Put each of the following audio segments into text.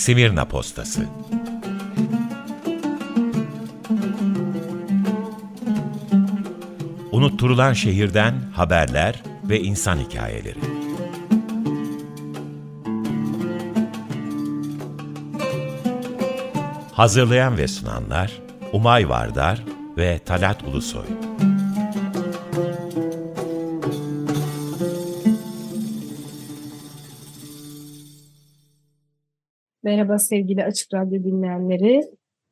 Simirna Postası Unutturulan şehirden haberler ve insan hikayeleri. Hazırlayan ve sunanlar Umay Vardar ve Talat Ulusoy. Merhaba sevgili Açık Radyo dinleyenleri.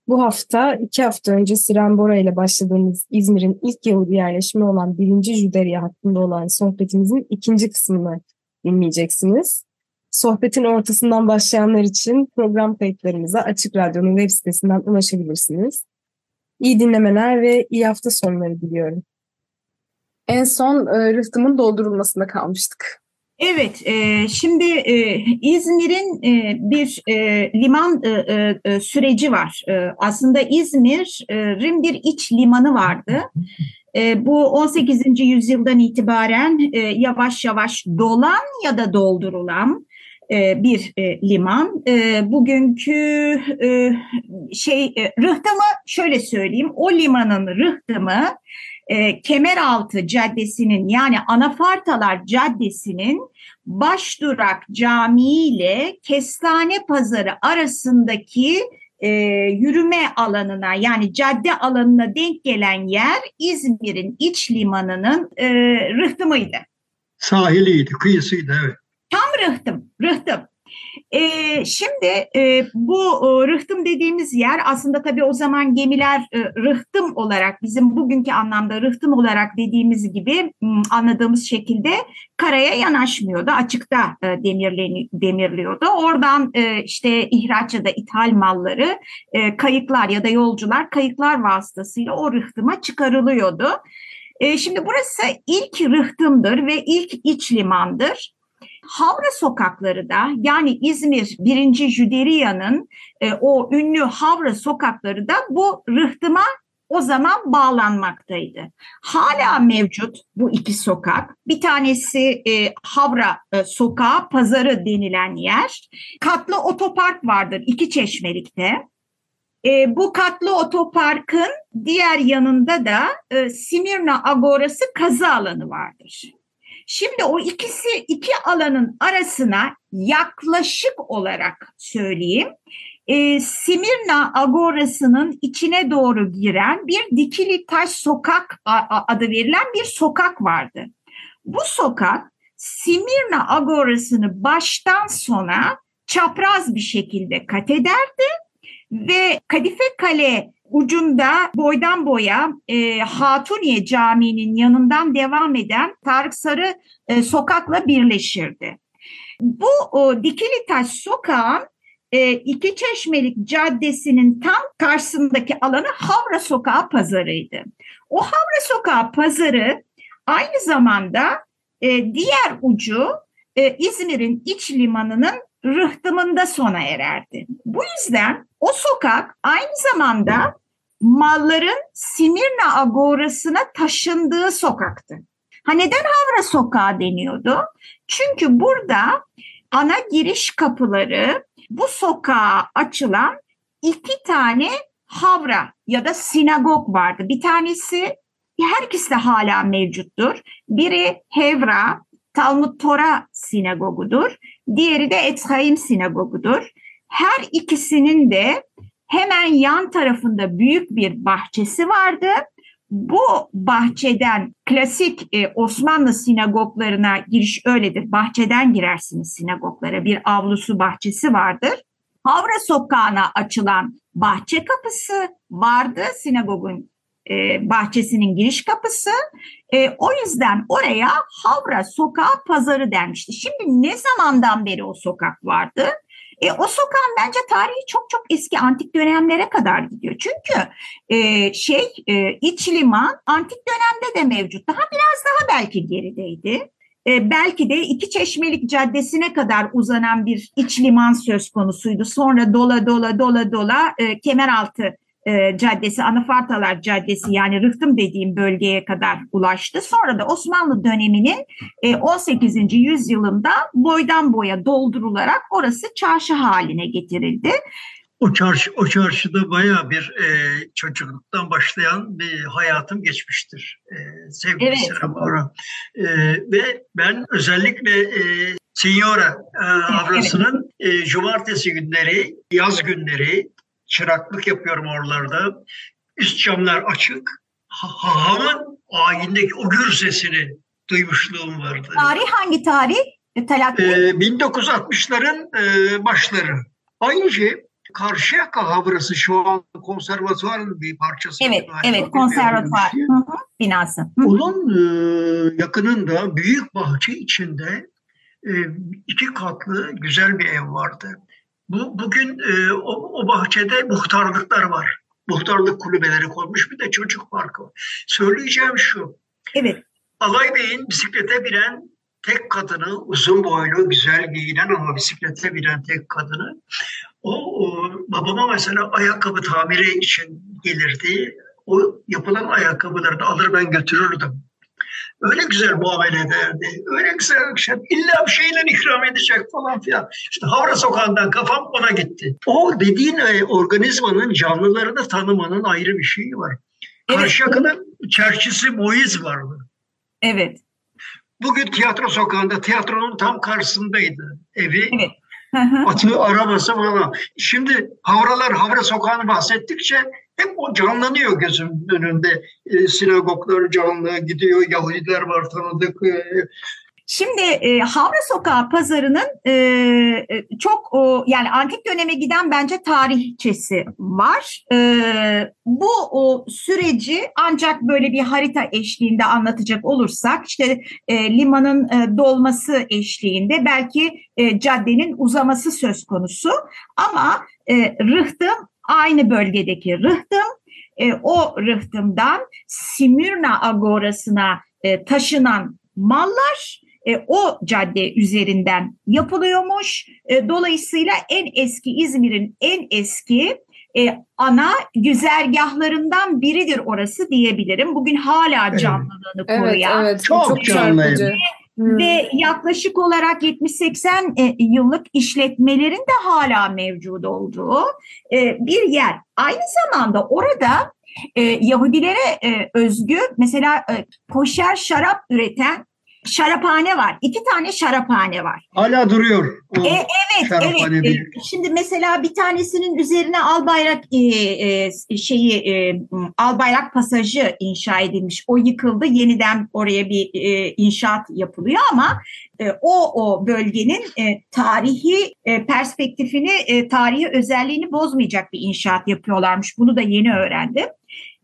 Bu hafta iki hafta önce Siren Bora ile başladığımız İzmir'in ilk Yahudi yerleşimi olan birinci Juderiya hakkında olan sohbetimizin ikinci kısmını dinleyeceksiniz. Sohbetin ortasından başlayanlar için program kayıtlarımıza Açık Radyo'nun web sitesinden ulaşabilirsiniz. İyi dinlemeler ve iyi hafta sonları diliyorum. En son e, rıhtımın doldurulmasında kalmıştık. Evet, e, şimdi e, İzmir'in e, bir e, liman e, e, e, süreci var. E, aslında İzmir'in bir iç limanı vardı. E, bu 18. yüzyıldan itibaren e, yavaş yavaş dolan ya da doldurulan e, bir e, liman. E, bugünkü e, şey e, rıhtımı şöyle söyleyeyim, o limanın rıhtımı e, Kemeraltı Caddesi'nin yani Anafartalar Caddesi'nin Başdurak Camii ile Kestane Pazarı arasındaki e, yürüme alanına yani cadde alanına denk gelen yer İzmir'in iç limanının e, rıhtımıydı. Sahiliydi, kıyısıydı evet. Tam rıhtım, rıhtım. E, şimdi e, bu e, rıhtım dediğimiz yer aslında tabii o zaman gemiler e, rıhtım olarak bizim bugünkü anlamda rıhtım olarak dediğimiz gibi anladığımız şekilde karaya yanaşmıyordu. Açıkta e, demirleni, demirliyordu. Oradan e, işte ihraç ya da ithal malları e, kayıklar ya da yolcular kayıklar vasıtasıyla o rıhtıma çıkarılıyordu. E, şimdi burası ilk rıhtımdır ve ilk iç limandır. Havra sokakları da yani İzmir 1. Jüderiya'nın e, o ünlü Havra sokakları da bu rıhtıma o zaman bağlanmaktaydı. Hala mevcut bu iki sokak. Bir tanesi e, Havra e, Sokağı, Pazarı denilen yer. Katlı otopark vardır iki çeşmelikte. E, bu katlı otoparkın diğer yanında da e, Simirna Agorası kazı alanı vardır. Şimdi o ikisi iki alanın arasına yaklaşık olarak söyleyeyim. E, Simirna Agorası'nın içine doğru giren bir dikili taş sokak adı verilen bir sokak vardı. Bu sokak Simirna Agorası'nı baştan sona çapraz bir şekilde kat ederdi ve Kadife Kale ucunda boydan boya e, Hatuniye Camii'nin yanından devam eden Tarık Sarı e, sokakla birleşirdi. Bu o, Dikili Taş sokağın e, iki çeşmelik caddesinin tam karşısındaki alanı Havra Sokağı pazarıydı. O Havra Sokağı pazarı aynı zamanda e, diğer ucu e, İzmir'in iç limanının rıhtımında sona ererdi. Bu yüzden o sokak aynı zamanda malların Simirna Agorası'na taşındığı sokaktı. Ha neden Havra Sokağı deniyordu? Çünkü burada ana giriş kapıları bu sokağa açılan iki tane havra ya da sinagog vardı. Bir tanesi herkes de hala mevcuttur. Biri Hevra, Talmud Tora sinagogudur. Diğeri de Etzhaim sinagogudur. Her ikisinin de hemen yan tarafında büyük bir bahçesi vardı. Bu bahçeden klasik e, Osmanlı sinagoglarına giriş öyledir. Bahçeden girersiniz sinagoglara. Bir avlusu bahçesi vardır. Havra sokağına açılan bahçe kapısı vardı sinagogun e, bahçesinin giriş kapısı. E, o yüzden oraya Havra Sokağı Pazarı denmişti. Şimdi ne zamandan beri o sokak vardı? E, o sokağın bence tarihi çok çok eski antik dönemlere kadar gidiyor. Çünkü e, şey e, iç liman antik dönemde de mevcut. Daha biraz daha belki gerideydi. E, belki de iki çeşmelik caddesine kadar uzanan bir iç liman söz konusuydu. Sonra dola dola dola dola e, Kemeraltı e, Caddesi, Anafartalar Caddesi yani Rıhtım dediğim bölgeye kadar ulaştı. Sonra da Osmanlı döneminin e, 18. yüzyılında boydan boya doldurularak orası çarşı haline getirildi. O çarşı o çarşıda bayağı bir e, çocukluktan başlayan bir hayatım geçmiştir. E, sevgili Evet. Serap Aura. E, ve ben özellikle e, Signora e, avrasının e, cumartesi günleri, yaz günleri çıraklık yapıyorum oralarda. Üst camlar açık. Ha- Hahamın ayindeki o gür sesini duymuşluğum vardı. Tarih hangi tarih? E, Talat? Ee, 1960'ların e, başları. Aynı şey Karşıyaka Havrası şu an konservatuvarın bir parçası. evet, galiba, evet konservatuvar şey. Binası. Onun e, yakınında büyük bahçe içinde e, iki katlı güzel bir ev vardı. Bu bugün e, o, o bahçede muhtarlıklar var. Muhtarlık kulübeleri konmuş bir de çocuk parkı var. Söyleyeceğim şu. Evet, Alay Bey'in bisiklete binen tek kadını, uzun boylu, güzel giyinen ama bisiklete binen tek kadını, o, o babama mesela ayakkabı tamiri için gelirdi. O yapılan ayakkabıları da alır ben götürürdüm. Öyle güzel muamele ederdi. Öyle güzel şey. İlla bir şeyle ikram edecek falan filan. İşte Havra Sokağı'ndan kafam ona gitti. O dediğin e, organizmanın canlılarını tanımanın ayrı bir şeyi var. Evet. Karşıyaka'nın çerçisi Moiz vardı. evet. Bugün tiyatro sokağında tiyatronun tam karşısındaydı evi. Evet. Atı arabası falan. Şimdi havralar havra sokağını bahsettikçe hep o canlanıyor gözümün önünde. E, sinagoglar canlı gidiyor. Yahudiler var tanıdık. E, Şimdi e, Havra Sokağı pazarının e, e, çok o, yani antik döneme giden bence tarihçesi var. E, bu o süreci ancak böyle bir harita eşliğinde anlatacak olursak işte e, limanın e, dolması eşliğinde belki e, caddenin uzaması söz konusu ama e, Rıhtım aynı bölgedeki Rıhtım e, o Rıhtım'dan Simürna Agorası'na e, taşınan mallar e, o cadde üzerinden yapılıyormuş. E, dolayısıyla en eski İzmir'in en eski e, ana güzergahlarından biridir orası diyebilirim. Bugün hala Evet. canlılığını Evet, koruyan evet. Çok Çok canlı. Ve yaklaşık olarak 70-80 e, yıllık işletmelerin de hala mevcut olduğu e, bir yer. Aynı zamanda orada e, Yahudilere özgü mesela koşer şarap üreten şaraphane var. İki tane şaraphane var. hala duruyor. O E, Evet, evet. bir. E, Şimdi mesela bir tanesinin üzerine Albayrak e, e, şeyi e, Albayrak pasajı inşa edilmiş. O yıkıldı. Yeniden oraya bir e, inşaat yapılıyor ama e, o o bölgenin e, tarihi e, perspektifini, e, tarihi özelliğini bozmayacak bir inşaat yapıyorlarmış. Bunu da yeni öğrendim.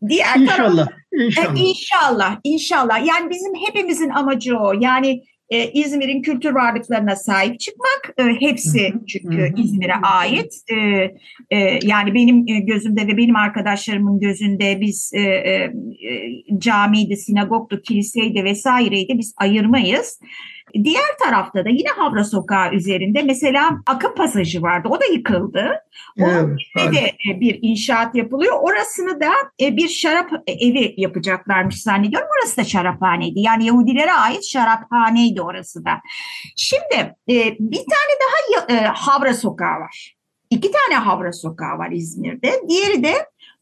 Diğer taraf- İnşallah. e, İnşallah. İnşallah, inşallah. Yani bizim hepimizin amacı o. Yani e, İzmir'in kültür varlıklarına sahip çıkmak. E, hepsi çünkü. İzmir'e ait. E, e, yani benim e, gözümde ve benim arkadaşlarımın gözünde biz e, e, e, camiydi, sinagogdu, kiliseydi vesaireydi biz ayırmayız. Diğer tarafta da yine Havra Sokağı üzerinde mesela Akın Pasajı vardı. O da yıkıldı. Onun Evet, de e, bir inşaat yapılıyor. Orasını da e, bir şarap evi yapacaklarmış zannediyorum. Orası da şaraphaneydi. Yani Yahudilere ait şaraphaneydi orası da. Şimdi e, bir tane daha e, Havra Sokağı var. İki tane Havra Sokağı var İzmir'de. Diğeri de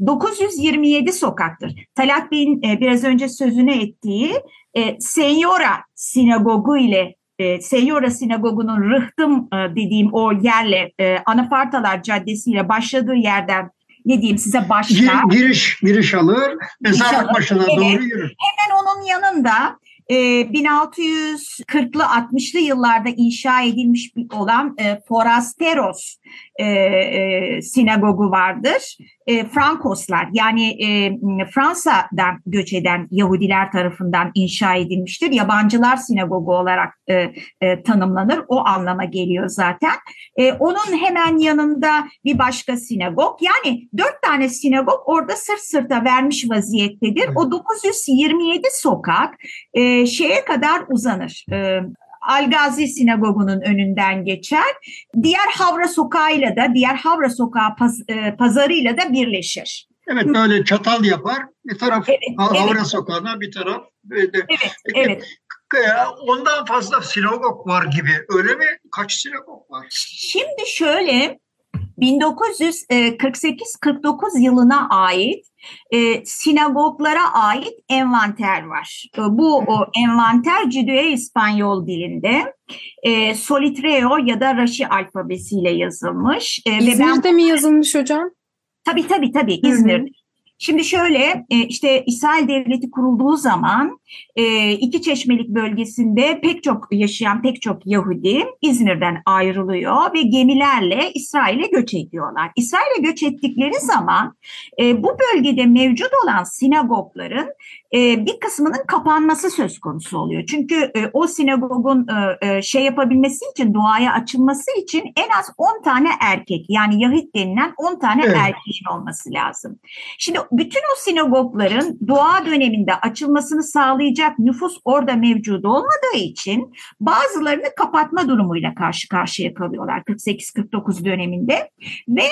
927 sokaktır. Talat Bey'in e, biraz önce sözünü ettiği e, Senyora Sinagogu ile e, Senyora Sinagogu'nun Rıhtım e, dediğim o yerle e, Anafartalar Caddesi ile başladığı yerden ne diyeyim size başlar. Gir- giriş, giriş alır. Mezarlık başına evet. doğru yürür. Hemen onun yanında e, 1640'lı 60'lı yıllarda inşa edilmiş olan e, Forasteros e, e, sinagogu vardır. E, Frankoslar yani e, Fransa'dan göç eden Yahudiler tarafından inşa edilmiştir. Yabancılar sinagogu olarak e, e, tanımlanır. O anlama geliyor zaten. E, onun hemen yanında bir başka sinagog. Yani dört tane sinagog orada sırt sırta vermiş vaziyettedir. O 927 sokak e, şeye kadar uzanır. E, Algazi Sinagogu'nun önünden geçer. Diğer Havra Sokağı'yla da, diğer Havra Sokağı paz, e, pazarıyla da birleşir. Evet böyle çatal yapar. Bir taraf Evet, Havra evet. Sokağı'na bir taraf. Evet, evet. e, Ondan fazla sinagog var gibi. Öyle mi? Kaç sinagog var? Şimdi şöyle 1948-49 yılına ait e, sinagoglara ait envanter var. E, Bu o envanter Cidüe İspanyol dilinde e, Solitreo ya da Raşi alfabesiyle yazılmış. E, ve ben İzmir'de mi yazılmış hocam? Tabii tabii tabii Hı hı. İzmir'de. Şimdi şöyle e, işte İsrail Devleti kurulduğu zaman e, iki çeşmelik bölgesinde pek çok yaşayan pek çok Yahudi İzmir'den ayrılıyor ve gemilerle İsrail'e göç ediyorlar. İsrail'e göç ettikleri zaman e, bu bölgede mevcut olan sinagogların e, bir kısmının kapanması söz konusu oluyor. Çünkü e, o sinagogun e, e, şey yapabilmesi için, duaya açılması için en az 10 tane erkek yani Yahit denilen 10 tane Evet. erkeğin olması lazım. Şimdi bütün o sinagogların dua döneminde açılmasını sağlayacak nüfus orada mevcut olmadığı için bazılarını kapatma durumuyla karşı karşıya kalıyorlar 48-49 döneminde. Ve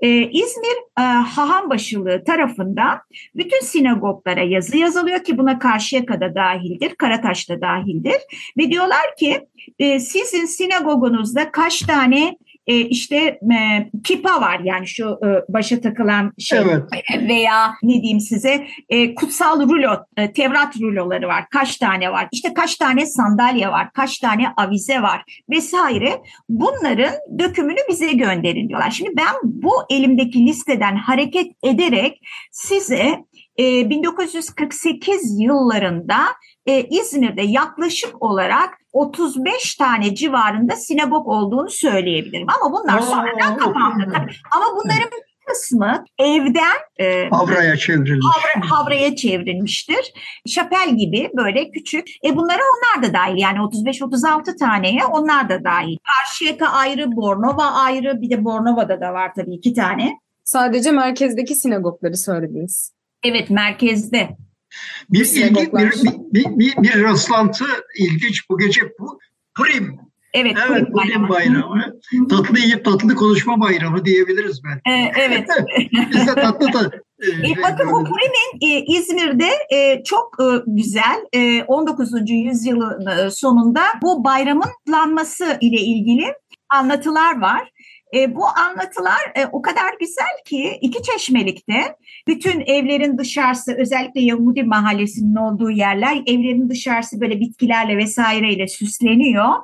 e, İzmir e, Hahambaşılığı tarafından bütün sinagoglara yazı yazılıyor ki buna Karşıyaka'da dahildir, Karataş da dahildir. Ve diyorlar ki e, sizin sinagogunuzda kaç tane e, işte e, kipa var yani şu e, başa takılan şey Evet. veya ne diyeyim size e, kutsal rulo, e, Tevrat ruloları var. Kaç tane var? İşte kaç tane sandalye var? Kaç tane avize var? Vesaire. Bunların dökümünü bize gönderin diyorlar. Şimdi ben bu elimdeki listeden hareket ederek size e, 1948 yıllarında e, İzmir'de yaklaşık olarak 35 tane civarında sinagog olduğunu söyleyebilirim. Ama bunlar Aa, sonradan kapandı. Tabii. Ama bunların bir kısmı evden e, Avraya çevrilmiş. havra- havraya çevrilmiştir. Şapel gibi böyle küçük. E bunlara onlar da dahil. Yani 35-36 taneye onlar da dahil. Karşıyaka ayrı, Bornova ayrı. Bir de Bornova'da da var tabii iki tane. Sadece merkezdeki sinagogları söylediniz. Evet merkezde. Bir ilgi, bir, bir, bir, bir rastlantı ilginç bu gece bu. Purim. Evet, Evet Purim bayramı. bayramı. Tatlı yiyip tatlı konuşma bayramı diyebiliriz belki. E, evet. Biz de tatlı da e, E, şey bakın böyle- Purim'in e, İzmir'de e, çok e, güzel e, 19. yüzyılın e, sonunda bu bayramın kutlanması ile ilgili anlatılar var. E, bu anlatılar e, o kadar güzel ki iki çeşmelikte bütün evlerin dışarısı özellikle Yahudi mahallesinin olduğu yerler evlerin dışarısı böyle bitkilerle vesaireyle süsleniyor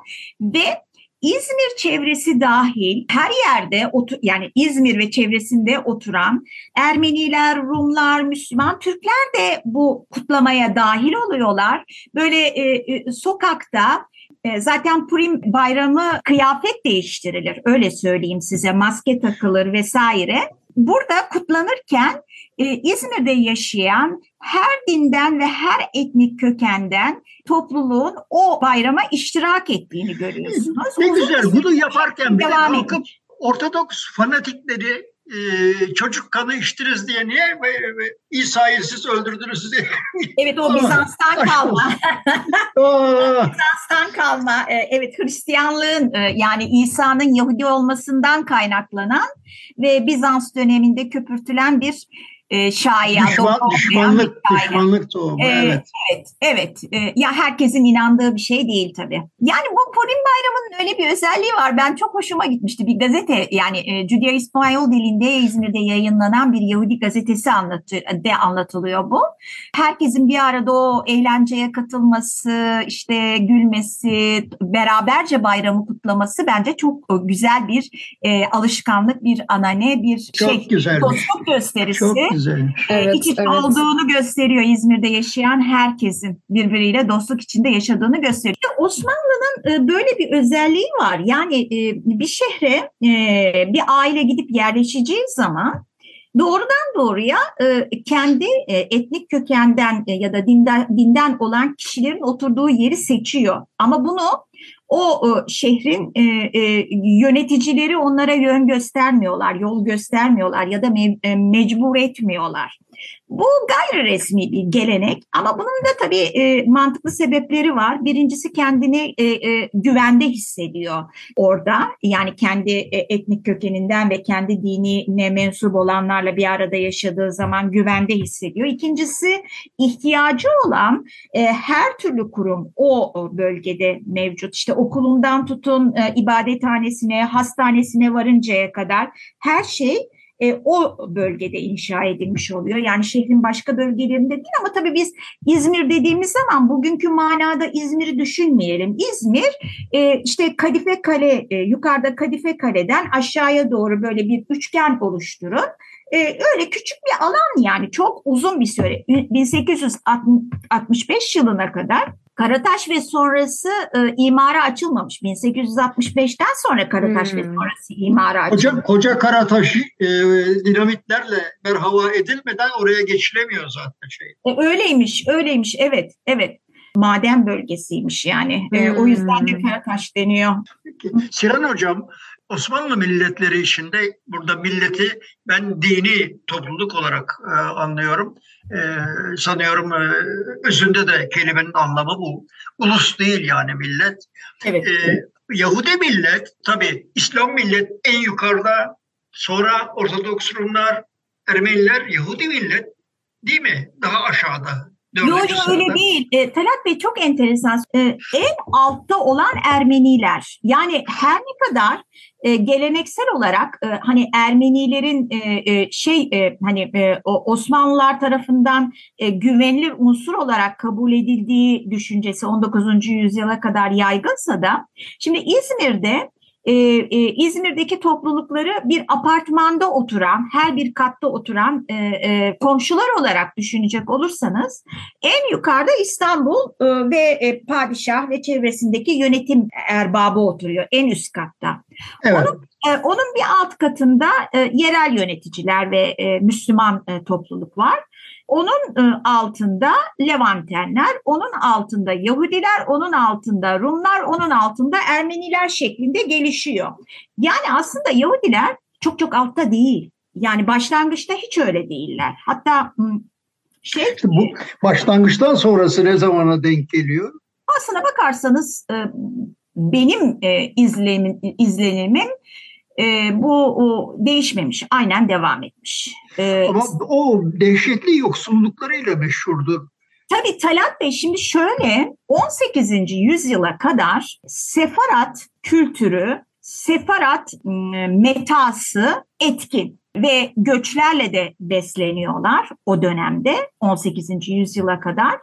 ve İzmir çevresi dahil her yerde yani İzmir ve çevresinde oturan Ermeniler, Rumlar, Müslüman, Türkler de bu kutlamaya dahil oluyorlar. Böyle e, e, sokakta zaten Purim bayramı kıyafet değiştirilir. Öyle söyleyeyim size. Maske takılır vesaire. Burada kutlanırken e, İzmir'de yaşayan her dinden ve her etnik kökenden topluluğun o bayrama iştirak ettiğini görüyorsunuz. Ne Uzun güzel bunu yaparken devam kalkıp. Ortodoks fanatikleri e, çocuk kanı içtiniz diye niye İsa'yı siz öldürdünüz diye. Evet o Bizans'tan kalma. Bizans'tan kalma e, evet Hristiyanlığın e, yani İsa'nın Yahudi olmasından kaynaklanan ve Bizans döneminde köpürtülen bir e, şaiya. düşman, doğru olmayan düşmanlık, düşmanlık tohumu. Ee, evet. Evet, evet. Ee, ya herkesin inandığı bir şey değil tabii. Yani bu Purim Bayramı'nın öyle bir özelliği var. Ben çok hoşuma gitmişti. Bir gazete yani e, Judeo İspanyol dilinde İzmir'de yayınlanan bir Yahudi gazetesi anlatı, de anlatılıyor bu. Herkesin bir arada o eğlenceye katılması, işte gülmesi, beraberce bayramı kutlaması bence çok e, güzel bir e, alışkanlık, bir anane, bir Çok şey, güzelmiş. dostluk gösterisi Çok güzel. Evet, iç içe evet. olduğunu gösteriyor İzmir'de yaşayan herkesin birbiriyle dostluk içinde yaşadığını gösteriyor. İşte Osmanlı'nın e, böyle bir özelliği var. Yani e, bir şehre e, bir aile gidip yerleşeceği zaman doğrudan doğruya kendi etnik kökenden ya da dinden, dinden olan kişilerin oturduğu yeri seçiyor. Ama bunu o şehrin e, e, yöneticileri onlara yön göstermiyorlar, yol göstermiyorlar ya da e, mecbur etmiyorlar. Bu gayri resmi bir gelenek ama bunun da tabii e, mantıklı sebepleri var. Birincisi kendini e, e, güvende hissediyor orada. Yani kendi e, etnik kökeninden ve kendi dinine mensup olanlarla bir arada yaşadığı zaman güvende hissediyor. İkincisi ihtiyacı olan e, her türlü kurum o bölgede mevcut. İşte okulundan tutun e, ibadethanesine, hastanesine varıncaya kadar her şey e, o bölgede inşa edilmiş oluyor. Yani şehrin başka bölgelerinde değil ama tabii biz İzmir dediğimiz zaman bugünkü manada İzmir'i düşünmeyelim. İzmir e, işte Kadife Kale, e, yukarıda Kadife Kale'den aşağıya doğru böyle bir üçgen oluşturun. Ee, öyle küçük bir alan yani çok uzun bir süre 1865 yılına kadar Karataş ve sonrası e, imara açılmamış. 1865'ten sonra Karataş hmm. ve sonrası imara açılmış. Koca, koca Karataş e, dinamitlerle merhaba edilmeden oraya geçilemiyor zaten şey. E, öyleymiş, öyleymiş. Evet, evet. Maden bölgesiymiş yani. Hmm. E, o yüzden de hmm. Karataş deniyor. Peki. Sinan Hocam, Osmanlı milletleri içinde burada milleti ben dini topluluk olarak e, anlıyorum. E, sanıyorum e, özünde de kelimenin anlamı bu. Ulus değil yani millet. Evet. E, Yahudi millet tabi İslam millet en yukarıda sonra Ortodoks Rumlar, Ermeniler Yahudi millet değil mi? Daha aşağıda. Yok yok öyle değil. E, Talat Bey çok enteresan. E, en altta olan Ermeniler. Yani her ne kadar e, geleneksel olarak e, hani Ermenilerin e, e, şey e, hani e, Osmanlılar tarafından e, güvenilir unsur olarak kabul edildiği düşüncesi 19. yüzyıla kadar yaygınsa da şimdi İzmir'de e, e, İzmir'deki toplulukları bir apartmanda oturan, her bir katta oturan e, e, komşular olarak düşünecek olursanız en yukarıda İstanbul e, ve e, padişah ve çevresindeki yönetim erbabı oturuyor en üst katta. Evet. Onun, e, onun bir alt katında e, yerel yöneticiler ve e, Müslüman e, topluluk var. Onun e, altında Levantenler, onun altında Yahudiler, onun altında Rumlar, onun altında Ermeniler şeklinde gelişiyor. Yani aslında Yahudiler çok çok altta değil. Yani başlangıçta hiç öyle değiller. Hatta şey işte bu başlangıçtan sonrası ne zamana denk geliyor? Aslına bakarsanız benim e, izlenimim e, bu o, değişmemiş, aynen devam etmiş. E, Ama o dehşetli yoksulluklarıyla meşhurdu. Tabii Talat Bey şimdi şöyle 18. yüzyıla kadar sefarat kültürü, sefarat metası etkin ve göçlerle de besleniyorlar o dönemde 18. yüzyıla kadar.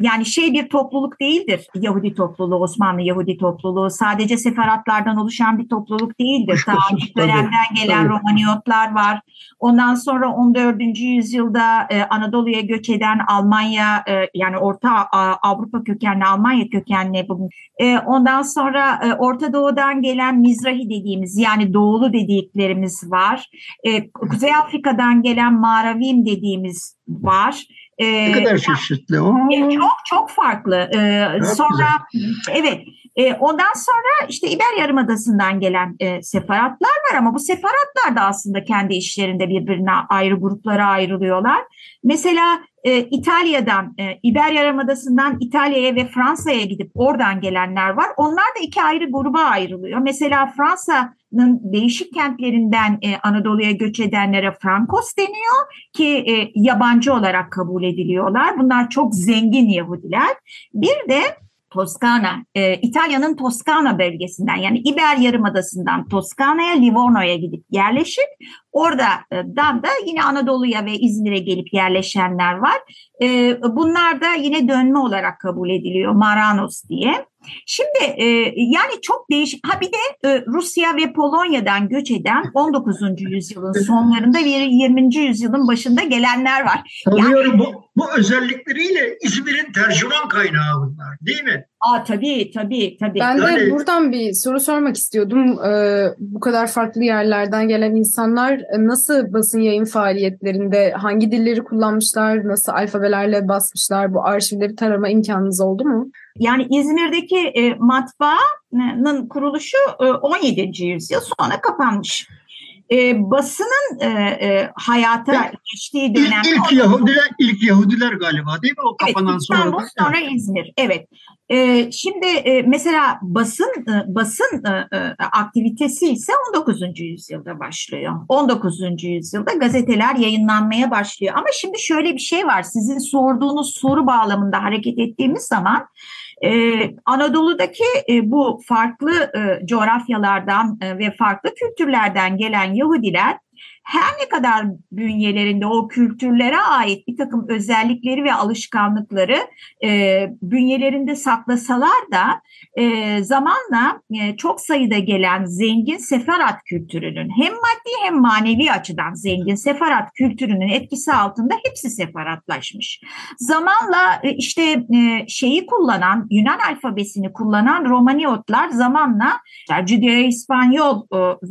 Yani şey bir topluluk değildir Yahudi topluluğu, Osmanlı Yahudi topluluğu. Sadece seferatlardan oluşan bir topluluk değildir. Tarih dönemden gelen. Romaniyotlar var. Ondan sonra 14. yüzyılda e, Anadolu'ya göç eden Almanya e, yani Orta Avrupa kökenli Almanya kökenli e, ondan sonra e, Orta Doğu'dan gelen Mizrahi dediğimiz yani doğulu dediklerimiz var. E, Kuzey Afrika'dan gelen Maravim dediğimiz var. E, ne kadar çeşitli o. E, çok çok farklı. E, sonra güzel. evet e, ondan sonra işte İber Yarımadası'ndan gelen e, separatlar var ama bu separatlar da aslında kendi işlerinde birbirine ayrı gruplara ayrılıyorlar. Mesela e, İtalya'dan, e, İber Yarımadası'ndan İtalya'ya ve Fransa'ya gidip oradan gelenler var. Onlar da iki ayrı gruba ayrılıyor. Mesela Fransa'nın değişik kentlerinden e, Anadolu'ya göç edenlere Frankos deniyor ki e, yabancı olarak kabul ediliyorlar. Bunlar çok zengin Yahudiler. Bir de Toskana, e, İtalya'nın Toskana bölgesinden yani İber Yarımadası'ndan Toskana'ya, Livorno'ya gidip yerleşip oradan da yine Anadolu'ya ve İzmir'e gelip yerleşenler var. E, bunlar da yine dönme olarak kabul ediliyor Maranos diye. Şimdi e, yani çok değişik. Ha bir de e, Rusya ve Polonya'dan göç eden 19. yüzyılın sonlarında ve 20. yüzyılın başında gelenler var. Sanıyorum yani, bu, bu özellikleriyle İzmir'in tercüman kaynağı bunlar değil mi? Aa tabii tabii tabii. Ben de yani, buradan bir soru sormak istiyordum. Ee, bu kadar farklı yerlerden gelen insanlar nasıl basın yayın faaliyetlerinde hangi dilleri kullanmışlar, nasıl alfabelerle basmışlar? Bu arşivleri tarama imkanınız oldu mu? Yani İzmir'deki e, matbaanın kuruluşu e, 17. yüzyıl sonra kapanmış. E, basının e, e, hayata Evet. geçtiği dönem. İlk, ilk Yahudiler ilk Yahudiler galiba değil mi? O Evet, kapanan İstanbul sonra. sonra İzmir. Evet. Ee, şimdi e, mesela basın e, basın e, e, aktivitesi ise 19. yüzyılda başlıyor. 19. yüzyılda gazeteler yayınlanmaya başlıyor. Ama şimdi şöyle bir şey var. Sizin sorduğunuz soru bağlamında hareket ettiğimiz zaman e, Anadolu'daki e, bu farklı e, coğrafyalardan e, ve farklı kültürlerden gelen Yahudiler her ne kadar bünyelerinde o kültürlere ait bir takım özellikleri ve alışkanlıkları e, bünyelerinde saklasalar da e, zamanla e, çok sayıda gelen zengin seferat kültürünün hem maddi hem manevi açıdan zengin seferat kültürünün etkisi altında hepsi seferatlaşmış. Zamanla e, işte e, şeyi kullanan Yunan alfabesini kullanan Romaniotlar zamanla Judeo-İspanyol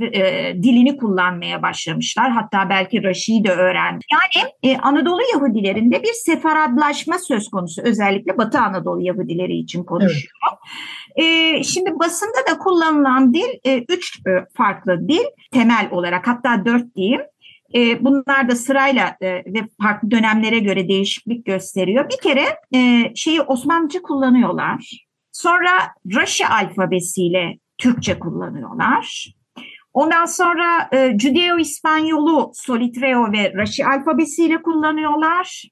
e, e, dilini kullanmaya başlamışlar. Hatta belki Raşi'yi de öğrendi. Yani e, Anadolu Yahudilerinde bir sefaradlaşma söz konusu. Özellikle Batı Anadolu Yahudileri için konuşuyorum. E, şimdi basında da kullanılan dil e, üç e, farklı dil temel olarak hatta dört diyeyim. E, bunlar da sırayla e, ve farklı dönemlere göre değişiklik gösteriyor. Bir kere e, şeyi Osmanlıca kullanıyorlar. Sonra Raşi alfabesiyle Türkçe kullanıyorlar. Ondan sonra e, Judeo-İspanyolu Solitreo ve Raşi alfabesiyle kullanıyorlar.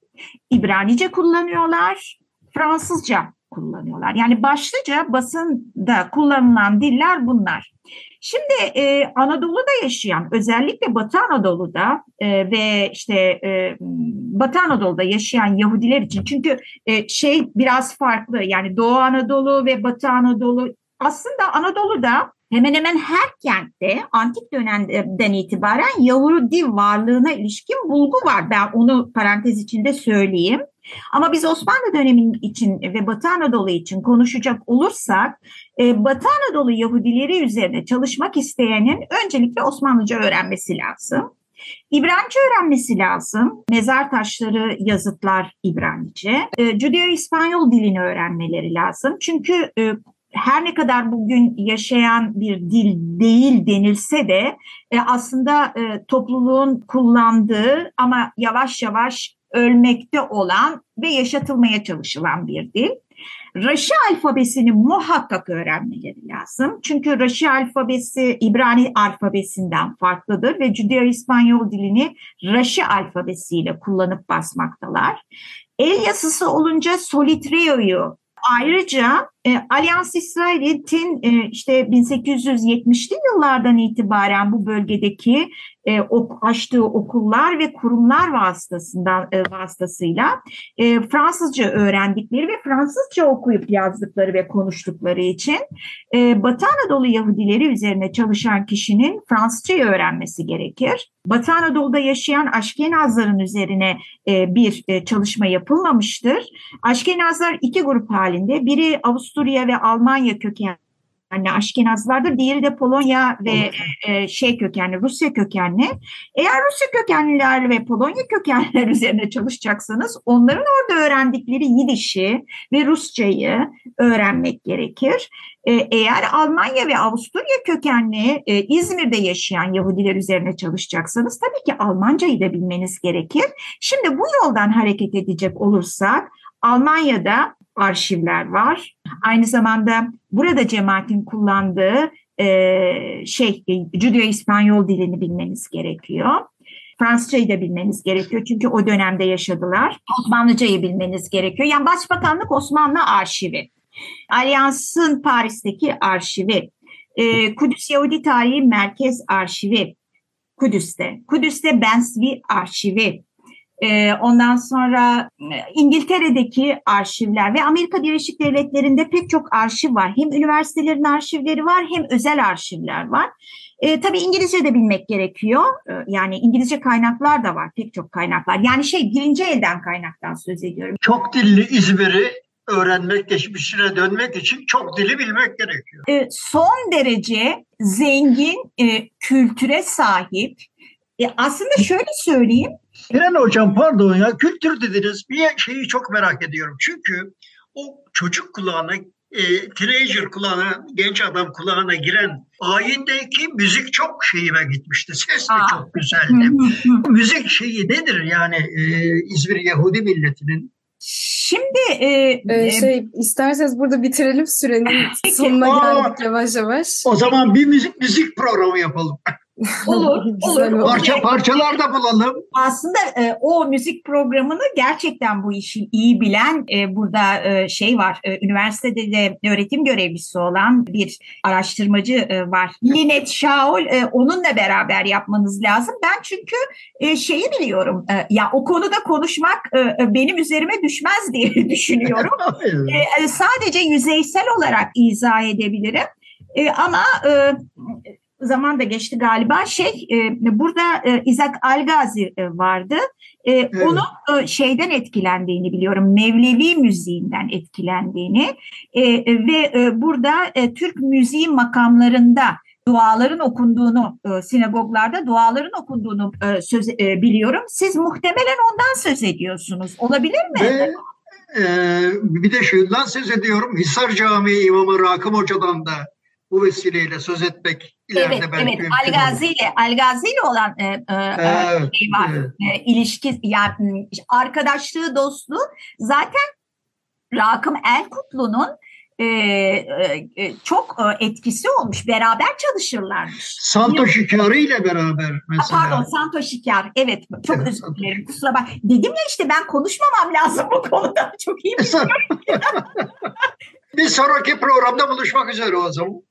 İbranice kullanıyorlar. Fransızca kullanıyorlar. Yani başlıca basında kullanılan diller bunlar. Şimdi e, Anadolu'da yaşayan özellikle Batı Anadolu'da e, ve işte e, Batı Anadolu'da yaşayan Yahudiler için çünkü e, şey biraz farklı yani Doğu Anadolu ve Batı Anadolu aslında Anadolu'da hemen hemen her kentte antik dönemden itibaren Yahudi varlığına ilişkin bulgu var. Ben onu parantez içinde söyleyeyim. Ama biz Osmanlı dönemi için ve Batı Anadolu için konuşacak olursak e, Batı Anadolu Yahudileri üzerine çalışmak isteyenin öncelikle Osmanlıca öğrenmesi lazım. İbranice öğrenmesi lazım. Mezar taşları, yazıtlar İbranice. E, Judeo-İspanyol dilini öğrenmeleri lazım. Çünkü e, her ne kadar bugün yaşayan bir dil değil denilse de e, aslında e, topluluğun kullandığı ama yavaş yavaş ölmekte olan ve yaşatılmaya çalışılan bir dil. Raşi alfabesini muhakkak öğrenmeleri lazım. Çünkü Raşi alfabesi İbrani alfabesinden farklıdır ve Judeo-İspanyol dilini Raşi alfabesiyle kullanıp basmaktalar. El yazısı olunca Solitreo'yu Ayrıca e, Alyans İsrail'in e, işte 1870'li yıllardan itibaren bu bölgedeki e, ok, açtığı okullar ve kurumlar vasıtasından e, vasıtasıyla e, Fransızca öğrendikleri ve Fransızca okuyup yazdıkları ve konuştukları için e, Batı Anadolu Yahudileri üzerine çalışan kişinin Fransızcayı öğrenmesi gerekir. Batı Anadolu'da yaşayan Aşkenazların üzerine e, bir e, çalışma yapılmamıştır. Aşkenazlar iki grup halinde. Biri Avusturya ve Almanya kökenli Aşkenazlardır. Diğeri de Polonya ve e, şey kökenli, Rusya kökenli. Eğer Rusya kökenliler ve Polonya kökenliler üzerine çalışacaksanız onların orada öğrendikleri Yidiş'i ve Rusçayı öğrenmek gerekir. E, eğer Almanya ve Avusturya kökenli e, İzmir'de yaşayan Yahudiler üzerine çalışacaksanız tabii ki Almancayı da bilmeniz gerekir. Şimdi bu yoldan hareket edecek olursak Almanya'da arşivler var. Aynı zamanda burada cemaatin kullandığı e, şey Judeo-İspanyol dilini bilmeniz gerekiyor. Fransızcayı da bilmeniz gerekiyor çünkü o dönemde yaşadılar. Osmanlıcayı bilmeniz gerekiyor. Yani Başbakanlık Osmanlı Arşivi, Alyans'ın Paris'teki arşivi, e, Kudüs Yahudi Tarihi Merkez Arşivi, Kudüs'te, Kudüs'te Bensvi Arşivi, ee, ondan sonra İngiltere'deki arşivler ve Amerika Birleşik Devletleri'nde pek çok arşiv var. Hem üniversitelerin arşivleri var hem özel arşivler var. E, tabii İngilizce de bilmek gerekiyor. E, yani İngilizce kaynaklar da var, pek çok kaynaklar. Yani şey birinci elden kaynaktan söz ediyorum. Çok dilli İzmir'i öğrenmek, geçmişine dönmek için çok dili bilmek gerekiyor. E, son derece zengin e, kültüre sahip. E, aslında şöyle söyleyeyim, İren Hocam pardon ya kültür dediniz bir şeyi çok merak ediyorum. Çünkü o çocuk kulağına e, teenager kulağına, genç adam kulağına giren ayindeki müzik çok şeyime gitmişti. Ses de Aa. çok güzeldi. Bu müzik şeyi nedir yani e, İzmir Yahudi milletinin? Şimdi e, Ee, e, şey isterseniz burada bitirelim sürenin sonuna geldik yavaş yavaş. O zaman bir müzik müzik programı yapalım. Olur, olur. Parça parçalar da bulalım. aslında e, o müzik programını gerçekten bu işi iyi bilen e, burada e, şey var. E, üniversitede de öğretim görevlisi olan bir araştırmacı e, var. Linet Shaul e, onunla beraber yapmanız lazım. Ben çünkü e, şeyi biliyorum. E, ya o konuda konuşmak e, e, benim üzerime düşmez diye düşünüyorum. E, e, sadece yüzeysel olarak izah edebilirim. E, ama e, zaman da geçti galiba. Şey e, burada e, İzak Algazi e, vardı. E, Onun e, şeyden etkilendiğini biliyorum. Mevlevi müziğinden etkilendiğini E, e, ve e, burada e, Türk müziği makamlarında duaların okunduğunu, e, sinagoglarda duaların okunduğunu e, söz e, biliyorum. Siz muhtemelen ondan söz ediyorsunuz. Olabilir mi? Ve e, bir de şundan söz ediyorum. Hisar Camii İmamı Rakım Hoca'dan da bu vesileyle söz etmek ileride Evet, belki evet. Algazi ile Algazi ile olan e, e, Evet, şey var. evet. E, ilişki yani arkadaşlığı, dostluğu zaten Rakım Elkutlu'nun e, e, e, çok e, etkisi olmuş. Beraber çalışırlarmış. Santo Şikari ile beraber Ha, mesela. Pardon Santo Şikar. Evet çok Evet, özür dilerim. Kusura bak. Dedim ya işte ben konuşmamam lazım bu konuda. Çok iyi bir bir sonraki programda buluşmak üzere o zaman.